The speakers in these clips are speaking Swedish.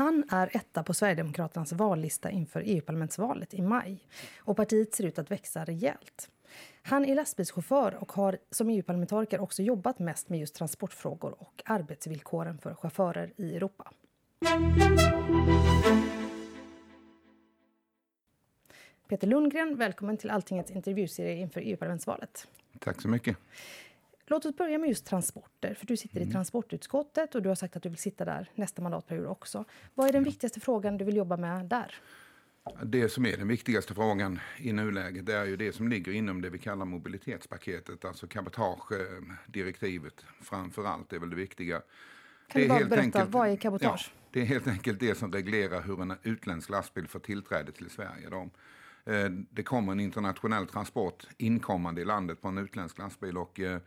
Han är etta på Sverigedemokraternas vallista inför EU-parlamentsvalet i maj. Och partiet ser ut att växa rejält. Han är lastbilschaufför och har som EU-parlamentariker också jobbat mest med just transportfrågor och arbetsvillkoren för chaufförer i Europa. Peter Lundgren, välkommen till Alltingets intervjuserie inför EU-parlamentsvalet. Tack så mycket. Låt oss börja med just transporter. För Du sitter mm. i transportutskottet och du har sagt att du vill sitta där nästa mandatperiod också. Vad är den viktigaste frågan du vill jobba med där? Det som är den viktigaste frågan i nuläget det är ju det som ligger inom det vi kallar mobilitetspaketet, alltså cabotagedirektivet framför allt är väl det viktiga. Kan det du bara berätta, enkelt, vad är cabotage? Ja, det är helt enkelt det som reglerar hur en utländsk lastbil får tillträde till Sverige. Då. Eh, det kommer en internationell transport inkommande i landet på en utländsk lastbil och eh,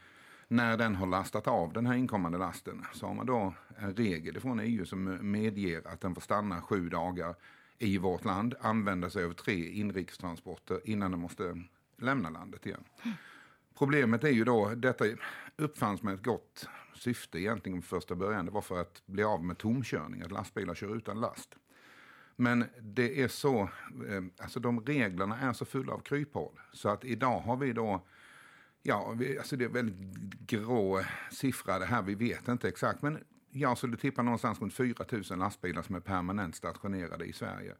när den har lastat av den här inkommande lasten så har man då en regel från EU som medger att den får stanna sju dagar i vårt land, använda sig av tre inrikestransporter innan den måste lämna landet igen. Problemet är ju då, detta uppfanns med ett gott syfte egentligen från första början. Det var för att bli av med tomkörning, att lastbilar kör utan last. Men det är så, eh, alltså de reglerna är så fulla av kryphål. Så att idag har vi då, ja, vi, alltså det är väldigt grå siffra det här, vi vet inte exakt. Men jag skulle tippa någonstans runt 4 000 lastbilar som är permanent stationerade i Sverige.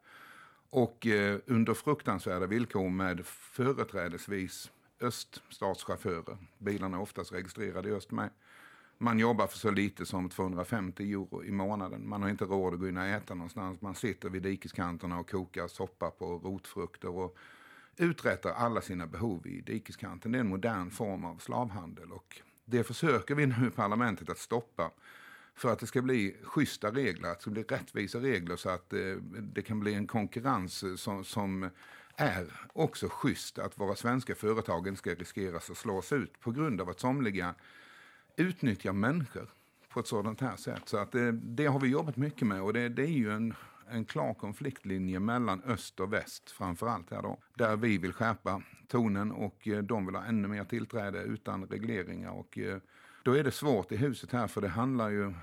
Och eh, under fruktansvärda villkor med företrädesvis öststatschaufförer. Bilarna är oftast registrerade i öst med. Man jobbar för så lite som 250 euro i månaden. Man har inte råd att gå in och äta någonstans. Man sitter vid dikeskanterna och kokar soppa på rotfrukter och uträttar alla sina behov i dikeskanten. Det är en modern form av slavhandel och det försöker vi nu i parlamentet att stoppa för att det ska bli schyssta regler, att det ska bli rättvisa regler så att eh, det kan bli en konkurrens som, som är också schysst. Att våra svenska företag inte ska riskeras att slås ut på grund av att somliga utnyttjar människor på ett sådant här sätt. Så att det, det har vi jobbat mycket med och det, det är ju en, en klar konfliktlinje mellan öst och väst framför allt här då. Där vi vill skärpa tonen och eh, de vill ha ännu mer tillträde utan regleringar och eh, då är det svårt i huset här för det handlar ju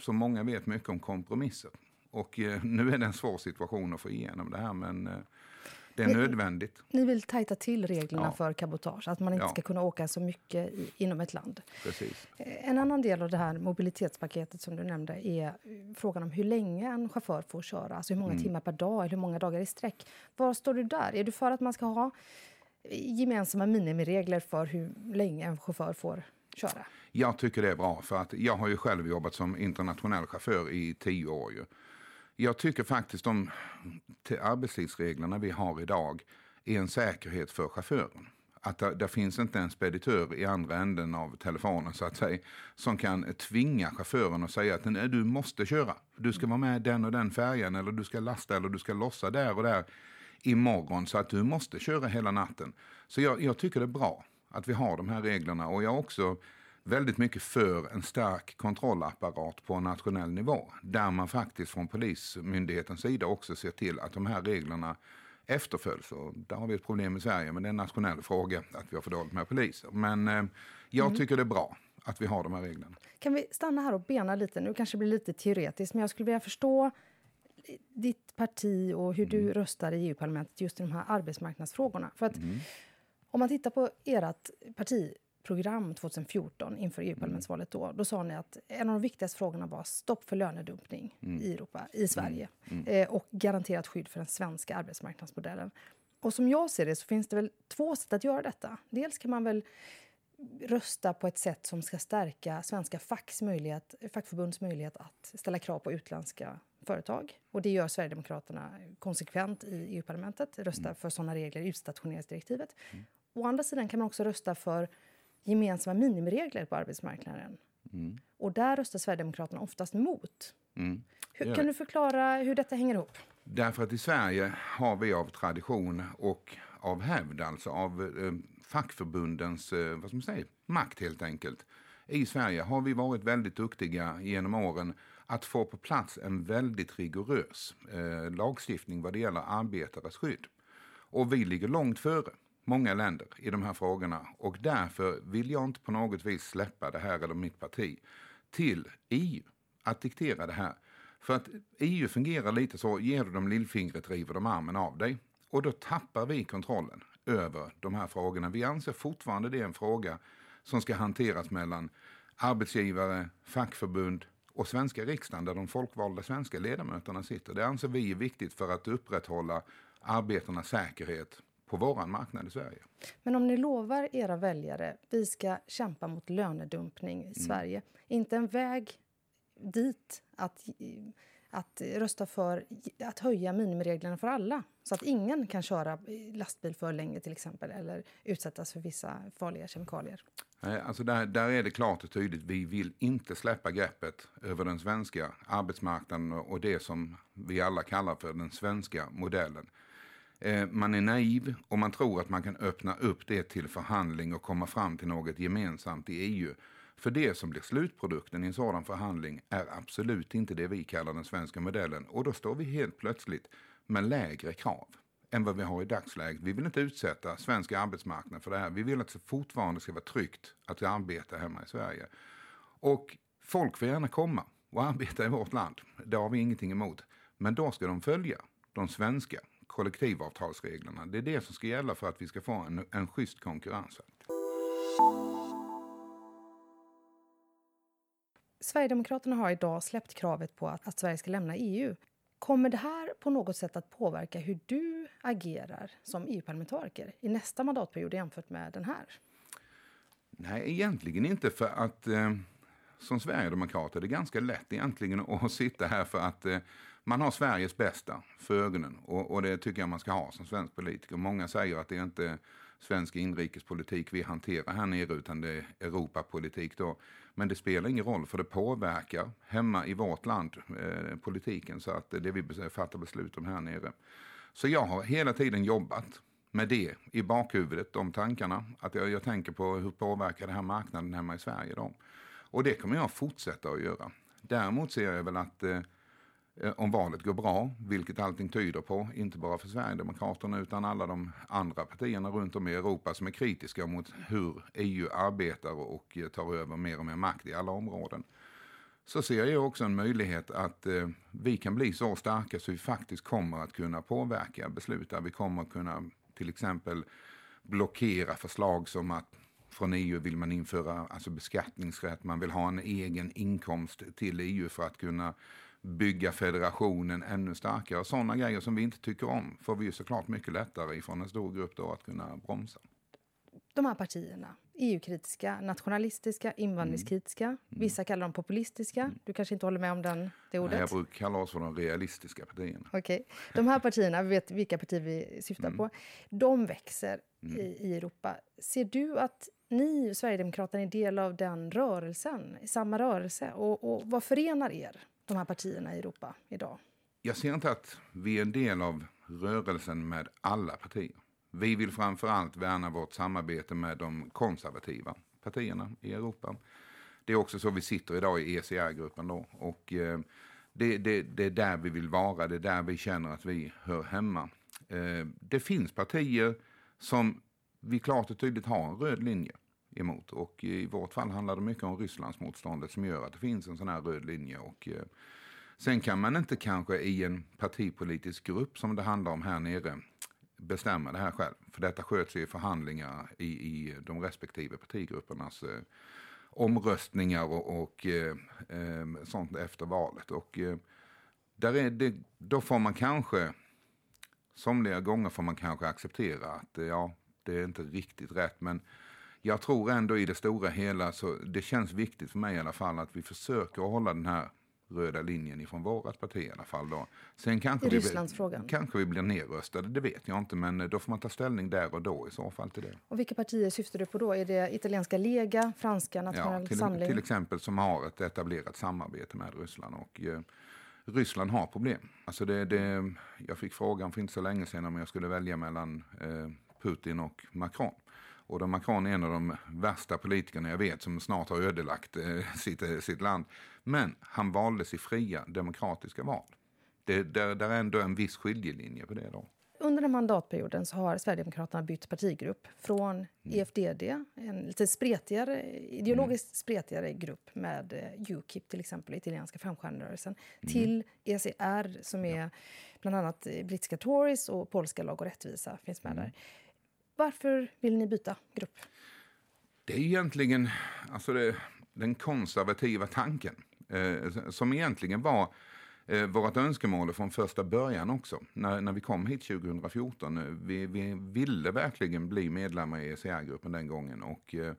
som många vet mycket om kompromisser. Och eh, nu är det en svår situation att få igenom det här men det är ni, nödvändigt. Ni vill tajta till reglerna ja. för cabotage, att man inte ja. ska kunna åka så mycket i, inom ett land. Precis. Eh, en annan del av det här mobilitetspaketet som du nämnde är frågan om hur länge en chaufför får köra. Alltså hur många mm. timmar per dag eller hur många dagar i sträck. Var står du där? Är du för att man ska ha gemensamma minimiregler för hur länge en chaufför får köra? Jag tycker det är bra, för att jag har ju själv jobbat som internationell chaufför i tio år. Ju. Jag tycker faktiskt de arbetstidsreglerna vi har idag är en säkerhet för chauffören. Att det, det, finns inte en speditör i andra änden av telefonen så att säga som kan tvinga chauffören att säga att nej, du måste köra. Du ska vara med den och den färjan eller du ska lasta eller du ska lossa där och där imorgon så att du måste köra hela natten. Så jag, jag tycker det är bra att vi har de här reglerna och jag också väldigt mycket för en stark kontrollapparat på nationell nivå. Där man faktiskt från Polismyndighetens sida också ser till att de här reglerna efterföljs. Och där har vi ett problem i Sverige, men det är en nationell fråga att vi har för dåligt med poliser. Men eh, jag mm. tycker det är bra att vi har de här reglerna. Kan vi stanna här och bena lite? Nu kanske det blir lite teoretiskt, men jag skulle vilja förstå ditt parti och hur mm. du röstar i EU-parlamentet just i de här arbetsmarknadsfrågorna. För att mm. om man tittar på ert parti program 2014 inför EU-parlamentsvalet då, då sa ni att en av de viktigaste frågorna var stopp för lönedumpning mm. i Europa, i Sverige mm. Mm. Eh, och garanterat skydd för den svenska arbetsmarknadsmodellen. Och som jag ser det så finns det väl två sätt att göra detta. Dels kan man väl rösta på ett sätt som ska stärka svenska facks möjlighet, fackförbunds möjlighet att ställa krav på utländska företag. Och det gör Sverigedemokraterna konsekvent i EU-parlamentet. Röstar mm. för sådana regler i utstationeringsdirektivet. Mm. Å andra sidan kan man också rösta för gemensamma minimiregler på arbetsmarknaden. Mm. Och där röstar Sverigedemokraterna oftast mot. Mm. Hur, kan du förklara hur detta hänger ihop? Därför att i Sverige har vi av tradition och av hävd, alltså av eh, fackförbundens eh, vad ska man säga, makt helt enkelt. I Sverige har vi varit väldigt duktiga genom åren att få på plats en väldigt rigorös eh, lagstiftning vad det gäller arbetares skydd. Och vi ligger långt före många länder i de här frågorna och därför vill jag inte på något vis släppa det här eller mitt parti till EU att diktera det här. För att EU fungerar lite så, ger du dem lillfingret river de armen av dig. Och då tappar vi kontrollen över de här frågorna. Vi anser fortfarande det är en fråga som ska hanteras mellan arbetsgivare, fackförbund och svenska riksdagen där de folkvalda svenska ledamöterna sitter. Det anser vi är viktigt för att upprätthålla arbetarnas säkerhet på vår marknad i Sverige. Men om ni lovar era väljare vi ska kämpa mot lönedumpning i mm. Sverige, inte en väg dit att, att rösta för att höja minimireglerna för alla så att ingen kan köra lastbil för länge till exempel eller utsättas för vissa farliga kemikalier? Alltså där, där är det klart och tydligt. Vi vill inte släppa greppet över den svenska arbetsmarknaden och det som vi alla kallar för den svenska modellen. Eh, man är naiv och man tror att man kan öppna upp det till förhandling och komma fram till något gemensamt i EU. För det som blir slutprodukten i en sådan förhandling är absolut inte det vi kallar den svenska modellen. Och då står vi helt plötsligt med lägre krav än vad vi har i dagsläget. Vi vill inte utsätta svensk arbetsmarknad för det här. Vi vill att det fortfarande ska vara tryggt att arbeta hemma i Sverige. Och folk får gärna komma och arbeta i vårt land. Det har vi ingenting emot. Men då ska de följa de svenska kollektivavtalsreglerna. Det är det som ska gälla för att vi ska få en, en schysst konkurrens. Sverigedemokraterna har idag släppt kravet på att, att Sverige ska lämna EU. Kommer det här på något sätt att påverka hur du agerar som EU-parlamentariker i nästa mandatperiod jämfört med den här? Nej, egentligen inte. för att eh, Som sverigedemokrat är det ganska lätt egentligen att sitta här för att eh, man har Sveriges bästa för ögonen och, och, det tycker jag man ska ha som svensk politiker. Många säger att det är inte svensk inrikespolitik vi hanterar här nere utan det är Europapolitik då. Men det spelar ingen roll för det påverkar hemma i vårt land eh, politiken så att det vi fattar beslut om här nere. Så jag har hela tiden jobbat med det i bakhuvudet, de tankarna. Att jag, jag tänker på hur påverkar det här marknaden hemma i Sverige då? Och det kommer jag fortsätta att göra. Däremot ser jag väl att eh, Eh, om valet går bra, vilket allting tyder på, inte bara för Sverigedemokraterna utan alla de andra partierna runt om i Europa som är kritiska mot hur EU arbetar och eh, tar över mer och mer makt i alla områden. Så ser jag också en möjlighet att eh, vi kan bli så starka så vi faktiskt kommer att kunna påverka beslut där vi kommer att kunna till exempel blockera förslag som att från EU vill man införa alltså beskattningsrätt, man vill ha en egen inkomst till EU för att kunna bygga federationen ännu starkare. Sådana grejer som vi inte tycker om får vi ju såklart mycket lättare ifrån en stor grupp då att kunna bromsa. De här partierna, EU-kritiska, nationalistiska, invandringskritiska. Mm. mm. Vissa kallar dem populistiska. Mm. Du kanske inte håller med om den, det ordet? Nej, jag brukar kalla oss för de realistiska partierna. Okay. De här partierna, vi vet vilka partier vi syftar mm. på, de växer mm. i, i Europa. Ser du att ni, Sverigedemokraterna, är del av den rörelsen, samma rörelse? Och, och vad förenar er? De här partierna i Europa idag? Jag ser inte att vi är en del av rörelsen med alla partier. Vi vill framför allt värna vårt samarbete med de konservativa partierna i Europa. Det är också så vi sitter idag i ECR-gruppen då. Och, eh, det, det, det, är där vi vill vara, det är där vi känner att vi hör hemma. Eh, det finns partier som vi klart och tydligt har en röd linje emot. Och i vårt fall handlar det mycket om Rysslandsmotståndet som gör att det finns en sån här röd linje. Och, eh, sen kan man inte kanske i en partipolitisk grupp som det handlar om här nere bestämma det här själv. För detta sköts i förhandlingar i, i de respektive partigruppernas eh, omröstningar och, och eh, eh, sånt efter valet. Och eh, där är det, då får man kanske, somliga gånger får man kanske acceptera att eh, ja, det är inte riktigt rätt. Men jag tror ändå i det stora hela så det känns viktigt för mig i alla fall att vi försöker hålla den här röda linjen ifrån vårt parti i alla fall. Då. Sen kanske vi, kanske vi blir nedröstade, det vet jag inte. Men då får man ta ställning där och då i så fall till det. Och vilka partier syftar du på då? Är det italienska Lega, franska Nationell ja, till, Samling? Till exempel som har ett etablerat samarbete med Ryssland. Och, eh, Ryssland har problem. Alltså det, det, jag fick frågan för inte så länge sedan om jag skulle välja mellan eh, Putin och Macron. Och då Macron är en av de värsta politikerna jag vet som snart har ödelagt eh, sitt, eh, sitt land. Men han valdes i fria demokratiska val. Det, där, där är ändå en viss skiljelinje på det. då. under den mandatperioden så har Sverigedemokraterna bytt partigrupp från mm. EFDD, en lite spretigare, ideologiskt mm. spretigare grupp med eh, Ukip, till exempel, italienska femstjärnerörelsen, mm. till ECR som är bland annat brittiska Tories och polska Lag och rättvisa finns med mm. där. Varför vill ni byta grupp? Det är egentligen alltså det, den konservativa tanken eh, som egentligen var eh, vårt önskemål från första början också, när, när vi kom hit 2014. Eh, vi, vi ville verkligen bli medlemmar i ECR-gruppen den gången och eh,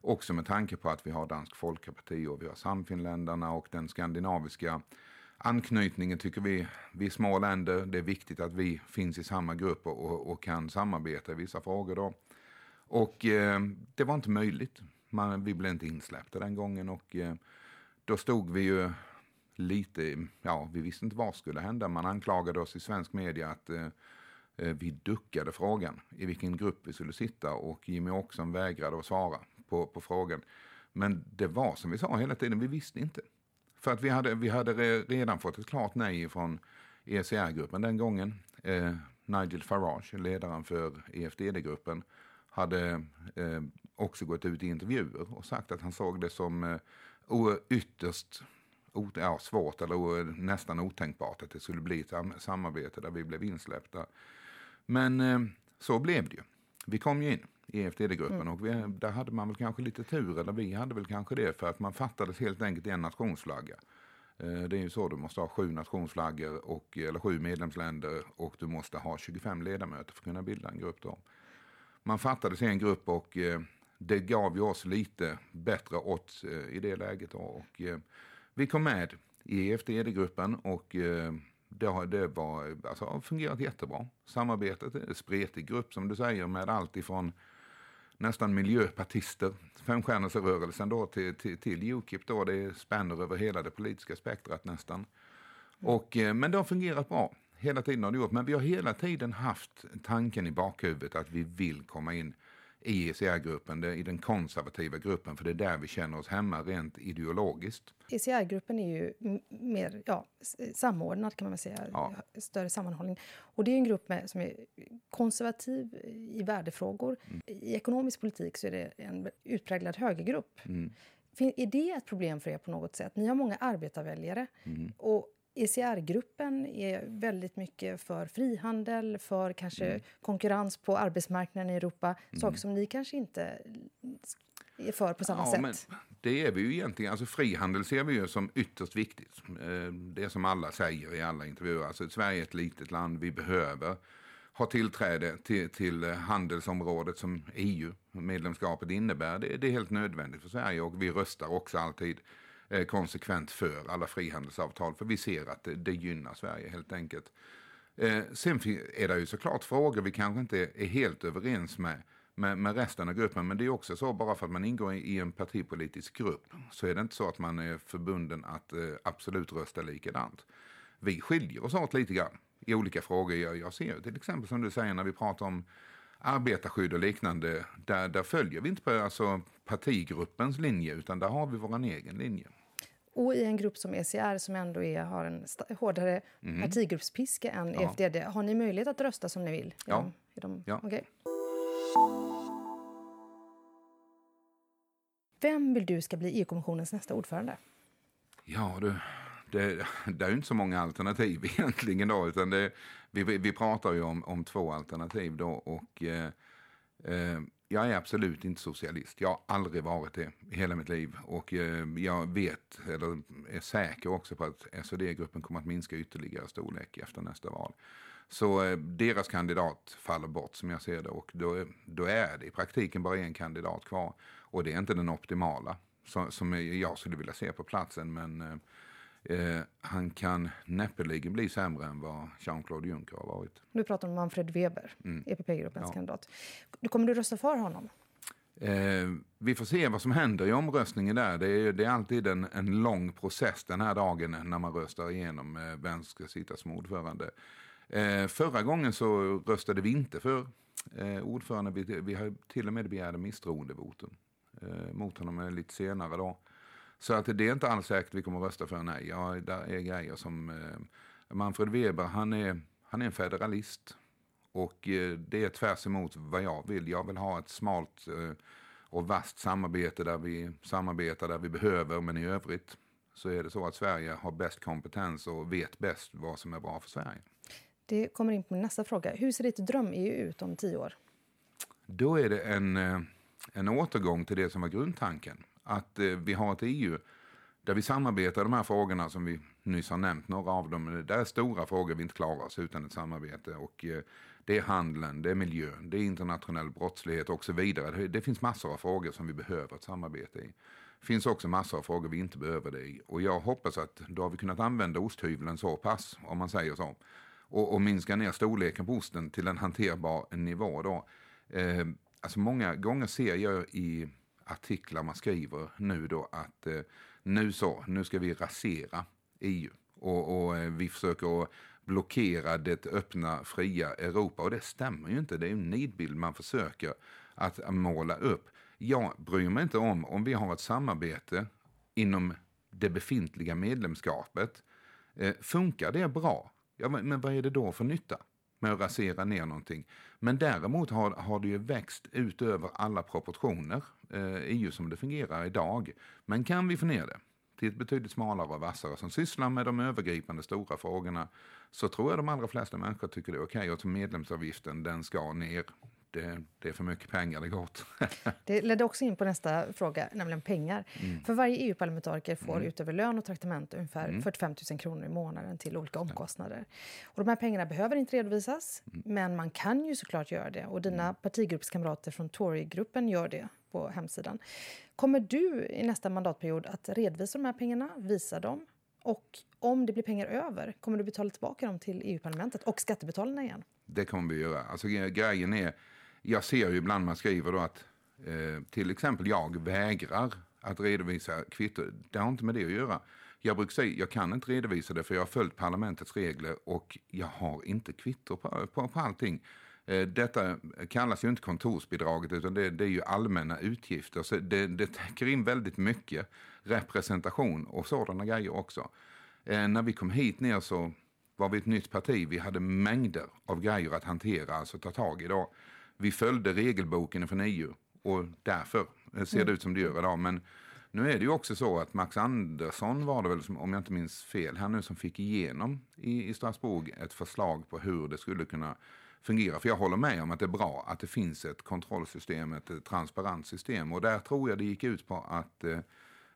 också med tanke på att vi har Dansk Folkparti och vi har Samfinländarna och den skandinaviska anknytningen tycker vi, vi små länder, det är viktigt att vi finns i samma grupp och, och kan samarbeta i vissa frågor. Då. Och eh, det var inte möjligt. Man, vi blev inte insläppta den gången och eh, då stod vi ju lite, ja, vi visste inte vad som skulle hända. Man anklagade oss i svensk media att eh, eh, vi duckade frågan i vilken grupp vi skulle sitta och Jimmy Åkesson vägrade att svara på, på frågan. Men det var som vi sa hela tiden, vi visste inte. För att vi hade, vi hade redan fått ett klart nej från ECR-gruppen den gången. Eh, Nigel Farage, ledaren för EFDD-gruppen, hade eh, också gått ut i intervjuer och sagt att han såg det som eh, ytterst ja, svårt eller nästan otänkbart att det skulle bli ett samarbete där vi blev insläppta. Men eh, så blev det ju. Vi kom ju in i EFTD-gruppen mm. och vi, där hade man väl kanske lite tur, eller vi hade väl kanske det, för att man fattades helt enkelt en nationsflagga. Eh, det är ju så, du måste ha sju nationsflaggor, och, eller sju medlemsländer och du måste ha 25 ledamöter för att kunna bilda en grupp. Då. Man fattades en grupp och eh, det gav ju oss lite bättre odds eh, i det läget. Då. Och, vi kom med i EFD-gruppen och det har, det var, alltså, har fungerat jättebra. Samarbetet är en spretig grupp som du säger med allt ifrån nästan miljöpartister, femstjärnesrörelsen då till, till, till Ukip då. Det spänner över hela det politiska spektrat nästan. Och, eh, men det har fungerat bra. Hela tiden har det gjort. Men vi har hela tiden haft tanken i bakhuvudet att vi vill komma in i ECR-gruppen, i den konservativa gruppen, för det är där vi känner oss hemma rent ideologiskt. ECR-gruppen är ju mer ja, samordnad, kan man säga, ja. större sammanhållning. Och det är en grupp med, som är konservativ i värdefrågor. Mm. I ekonomisk politik så är det en utpräglad högergrupp. Mm. Är det ett problem för er på något sätt? Ni har många arbetarväljare. Mm. Och ECR-gruppen är väldigt mycket för frihandel, för kanske mm. konkurrens på arbetsmarknaden i Europa. Mm. Saker som ni kanske inte är för på samma ja, sätt. det är vi ju egentligen. Alltså frihandel ser vi ju som ytterst viktigt. Eh, det som alla säger i alla intervjuer. Alltså Sverige är ett litet land. Vi behöver ha tillträde till, till handelsområdet som EU-medlemskapet innebär. Det, det är helt nödvändigt för Sverige och vi röstar också alltid Eh, konsekvent för alla frihandelsavtal. För vi ser att det, det gynnar Sverige helt enkelt. Eh, sen är det ju såklart frågor vi kanske inte är helt överens med, med, med, resten av gruppen. Men det är också så, bara för att man ingår i, en partipolitisk grupp, så är det inte så att man är förbunden att eh, absolut rösta likadant. Vi skiljer oss åt lite grann i olika frågor. Jag, jag ser till exempel som du säger när vi pratar om arbetarskydd och liknande, där, där följer vi inte på alltså, partigruppens linje, utan där har vi vår egen linje. Och i en grupp som ECR som ändå är, har en hårdare mm. partigruppspiska än ja. EFDD, har ni möjlighet att rösta som ni vill? Ja. I de, ja. Okay. Vem vill du ska bli EU-kommissionens nästa ordförande? Ja, du, det, det är ju inte så många alternativ egentligen. Då, utan det, vi, vi pratar ju om, om två alternativ. Då, och, eh, eh, jag är absolut inte socialist. Jag har aldrig varit det i hela mitt liv. Och eh, jag vet, eller är säker också på att SOD-gruppen kommer att minska ytterligare storlek efter nästa val. Så eh, deras kandidat faller bort som jag ser det. Och då, då är det i praktiken bara en kandidat kvar. Och det är inte den optimala som, som jag skulle vilja se på platsen. Men eh, eh, Eh, han kan näppeligen bli sämre än vad Jean-Claude Juncker har varit. Nu pratar om Manfred Weber, mm. EPP-gruppens ja. kandidat. Kommer du rösta för honom? Eh, vi får se vad som händer i omröstningen där. Det är, det är alltid en, en lång process den här dagen när man röstar igenom eh, vem ska sitta som ordförande. Eh, förra gången så röstade vi inte för eh, ordförande. Vi, vi har till och med begärde misstroendevotum eh, mot honom lite senare då. Så att det är inte alls säkert vi kommer att rösta för nej. Ja, där är grejer som eh, Manfred Weber, han är, han är en federalist. Och eh, det är tvärs emot vad jag vill. Jag vill ha ett smalt eh, och vasst samarbete där vi samarbetar där vi behöver, men i övrigt så är det så att Sverige har bäst kompetens och vet bäst vad som är bra för Sverige. Det kommer in på min nästa fråga. Hur ser ditt dröm-EU ut om tio år? Då är det en, eh, en återgång till det som var grundtanken. Att eh, vi har ett EU där vi samarbetar de här frågorna som vi nyss har nämnt, några av dem. Det är stora frågor vi inte klarar oss utan ett samarbete. Och eh, det är handeln, det är miljön, det är internationell brottslighet och så vidare. Det finns massor av frågor som vi behöver ett samarbete i. Det finns också massor av frågor vi inte behöver det i. Och jag hoppas att då har vi kunnat använda osthyveln så pass, om man säger så, och, och minska ner storleken på osten till en hanterbar nivå. Då. Eh, alltså många gånger ser jag i artiklar man skriver nu då att eh, nu så, nu ska vi rasera EU. Och, och eh, vi försöker blockera det öppna, fria Europa. Och det stämmer ju inte. Det är en nidbild man försöker att måla upp. Jag bryr mig inte om om vi har ett samarbete inom det befintliga medlemskapet. Eh, funkar det bra? Ja, men vad är det då för nytta med att rasera ner någonting? Men däremot har, har det ju växt utöver alla proportioner, Eh, EU som det fungerar idag. Men kan vi få ner det? till ett betydligt smalare och vassare som sysslar med de övergripande stora frågorna så tror jag de allra flesta människor tycker det är okej. Okay. Och medlemsavgiften den ska ner. Det, det, är för mycket pengar det går åt. det ledde också in på nästa fråga, nämligen pengar. Mm. För varje EU-parlamentariker får mm. utöver lön och traktament ungefär mm. 45 000 kronor i månaden till olika omkostnader. Och de här pengarna behöver inte redovisas, mm. men man kan ju såklart göra det. Och dina mm. partigruppskamrater från Tory-gruppen gör det på hemsidan. Kommer du i nästa mandatperiod att redovisa de här pengarna, visa dem? Och om det blir pengar över, kommer du betala tillbaka dem till EU-parlamentet och skattebetalarna igen? Det kommer vi göra. Alltså, grejen är, jag ser ju ibland man skriver då att eh, till exempel jag vägrar att redovisa kvitto. Det har inte med det att göra. Jag brukar säga jag kan inte redovisa det för jag har följt parlamentets regler och jag har inte kvitto på, på, på allting. Eh, detta kallas ju inte kontorsbidraget utan det, det är ju allmänna utgifter. Så det, det täcker in väldigt mycket representation och sådana grejer också. Eh, när vi kom hit ner så var vi ett nytt parti. Vi hade mängder av grejer att hantera, alltså ta tag i. Då. Vi följde regelboken från EU och därför ser det ut som det gör idag. Men nu är det ju också så att Max Andersson var det väl, som, om jag inte minns fel, här nu som fick igenom i, i Strasbourg ett förslag på hur det skulle kunna fungera. För jag håller med om att det är bra att det finns ett kontrollsystem, ett eh, transparent system. Och där tror jag det gick ut på att eh,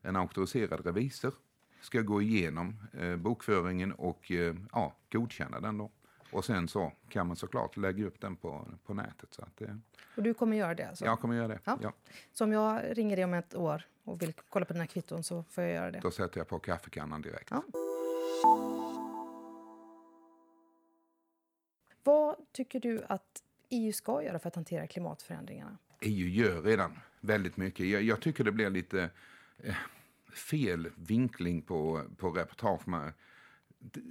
en auktoriserad revisor ska gå igenom eh, bokföringen och eh, ja, godkänna den. Då. Och sen så kan man såklart lägga upp den på, på nätet. Så att, eh, och du kommer göra det? Alltså? Jag kommer göra det. Ja. ja. Så om jag ringer dig om ett år och vill kolla på dina kvitton så får jag göra det? Då sätter jag på kaffekannan direkt. Ja. Vad tycker du att EU ska göra för att hantera klimatförändringarna? EU gör redan väldigt mycket. Jag, jag tycker det blir lite eh, fel vinkling på, på reportage. Med,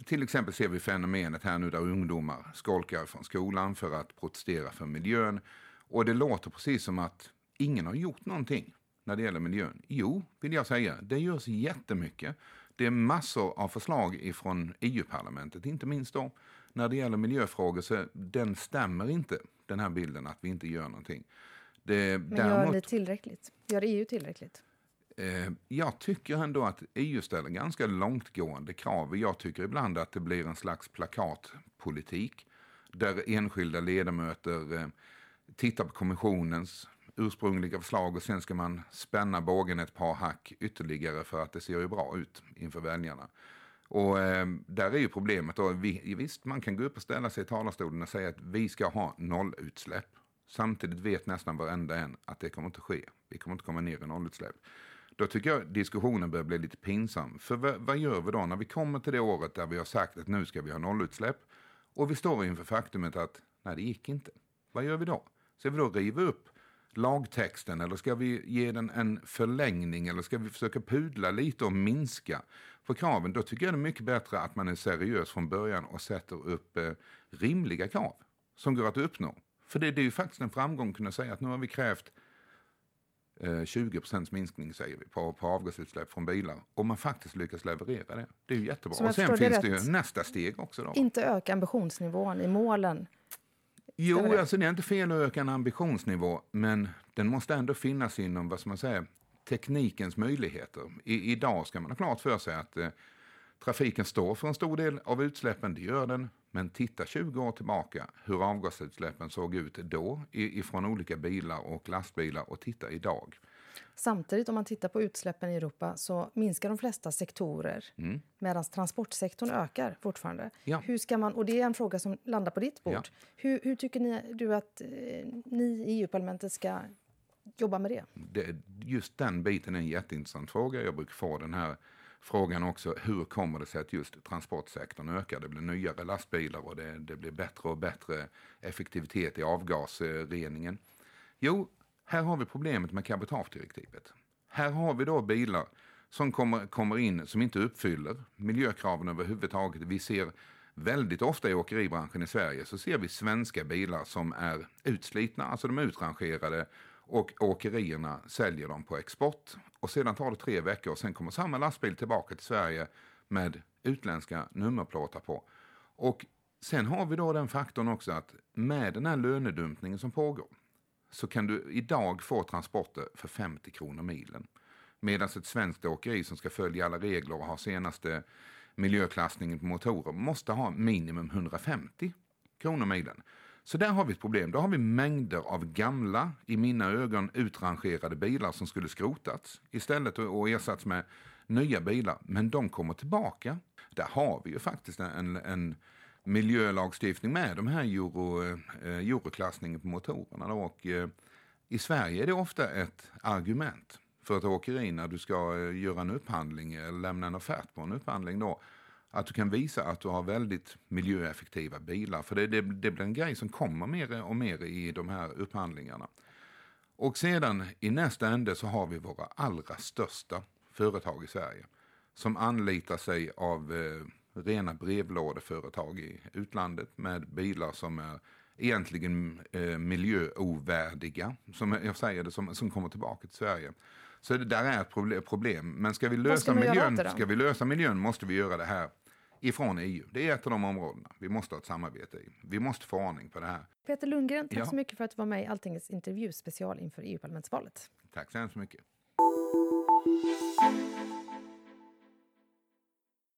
till exempel ser vi fenomenet här nu där ungdomar skolkar från skolan för att protestera för miljön. Och det låter precis som att ingen har gjort någonting när det gäller miljön. Jo, vill jag säga, det görs jättemycket. Det är massor av förslag ifrån EU-parlamentet, inte minst då när det gäller miljöfrågor så den stämmer inte, den här bilden att vi inte gör någonting. Det, Men däremot, gör ni tillräckligt? Gör EU tillräckligt? Eh, jag tycker ändå att EU ställer ganska långtgående krav. Jag tycker ibland att det blir en slags plakatpolitik där enskilda ledamöter eh, tittar på kommissionens ursprungliga förslag och sen ska man spänna bågen ett par hack ytterligare för att det ser ju bra ut inför väljarna. Och eh, där är ju problemet då, vi, visst man kan gå upp och ställa sig i talarstolen och säga att vi ska ha nollutsläpp. Samtidigt vet nästan varenda en att det kommer inte ske. Vi kommer inte komma ner i nollutsläpp. Då tycker jag diskussionen börjar bli lite pinsam. För vad, vad gör vi då när vi kommer till det året där vi har sagt att nu ska vi ha nollutsläpp och vi står inför faktumet att nej, det gick inte. Vad gör vi då? Ska vi då riva upp lagtexten eller ska vi ge den en förlängning eller ska vi försöka pudla lite och minska på kraven? Då tycker jag det är mycket bättre att man är seriös från början och sätter upp eh, rimliga krav som går att uppnå. För det, det är ju faktiskt en framgång att kunna säga att nu har vi krävt eh, 20% minskning säger vi, på, på avgasutsläpp från bilar. Och man faktiskt lyckas leverera det. Det är ju jättebra. Och sen finns det ju nästa steg också. Då. Inte öka ambitionsnivån i målen Jo, det? alltså det är inte fel att öka en ambitionsnivå, men den måste ändå finnas inom, vad ska man säga, teknikens möjligheter. I, idag ska man ha klart för sig att eh, trafiken står för en stor del av utsläppen, det gör den. Men titta 20 år tillbaka hur avgasutsläppen såg ut då ifrån olika bilar och lastbilar och titta idag. Samtidigt, om man tittar på utsläppen i Europa så minskar de flesta sektorer mm. medan transportsektorn ökar fortfarande. Ja. Hur ska man, och det är en fråga som landar på ditt bord. Ja. Hur, hur, tycker ni, du att eh, ni i EU-parlamentet ska jobba med det? det? Just den biten är en jätteintressant fråga. Jag brukar få den här frågan också, hur kommer det sig att just transportsektorn ökar? Det blir nyare lastbilar och det, det blir bättre och bättre effektivitet i avgasreningen. Jo, här har vi problemet med cabotagedirektivet. Här har vi då bilar som kommer, kommer in som inte uppfyller miljökraven överhuvudtaget. Vi ser väldigt ofta i åkeribranschen i Sverige så ser vi svenska bilar som är utslitna, alltså de är utrangerade och åkerierna säljer dem på export. Och sedan tar det tre veckor och sen kommer samma lastbil tillbaka till Sverige med utländska nummerplåtar på. Och sen har vi då den faktorn också att med den här lönedumpningen som pågår så kan du idag få transporter för 50 kronor milen. Medan ett svenskt åkeri som ska följa alla regler och ha senaste miljöklassningen på motorer måste ha minimum 150 kronor milen. Så där har vi ett problem. Då har vi mängder av gamla, i mina ögon utrangerade bilar som skulle skrotats istället och ersatts med nya bilar. Men de kommer tillbaka. Där har vi ju faktiskt en, en miljölagstiftning med de här euro, eh, euroklassningen på motorerna. Då. Och, eh, I Sverige är det ofta ett argument för ett åkeri när du ska eh, göra en upphandling eller lämna en offert på en upphandling. Då, att du kan visa att du har väldigt miljöeffektiva bilar. För det, det, det blir en grej som kommer mer och mer i de här upphandlingarna. Och sedan i nästa ände så har vi våra allra största företag i Sverige som anlitar sig av eh, rena brevlådeföretag i utlandet med bilar som är egentligen eh, miljöovärdiga, som jag säger det, som, som kommer tillbaka till Sverige. Så det där är ett problem. Men ska vi lösa, ska miljön, ska vi lösa miljön måste vi göra det här ifrån EU. Det är ett av de områdena vi måste ha ett samarbete i. Vi måste få ordning på det här. Peter Lundgren, tack ja. så mycket för att du var med i Alltingets intervjuspecial inför EU-parlamentsvalet. Tack så hemskt mycket.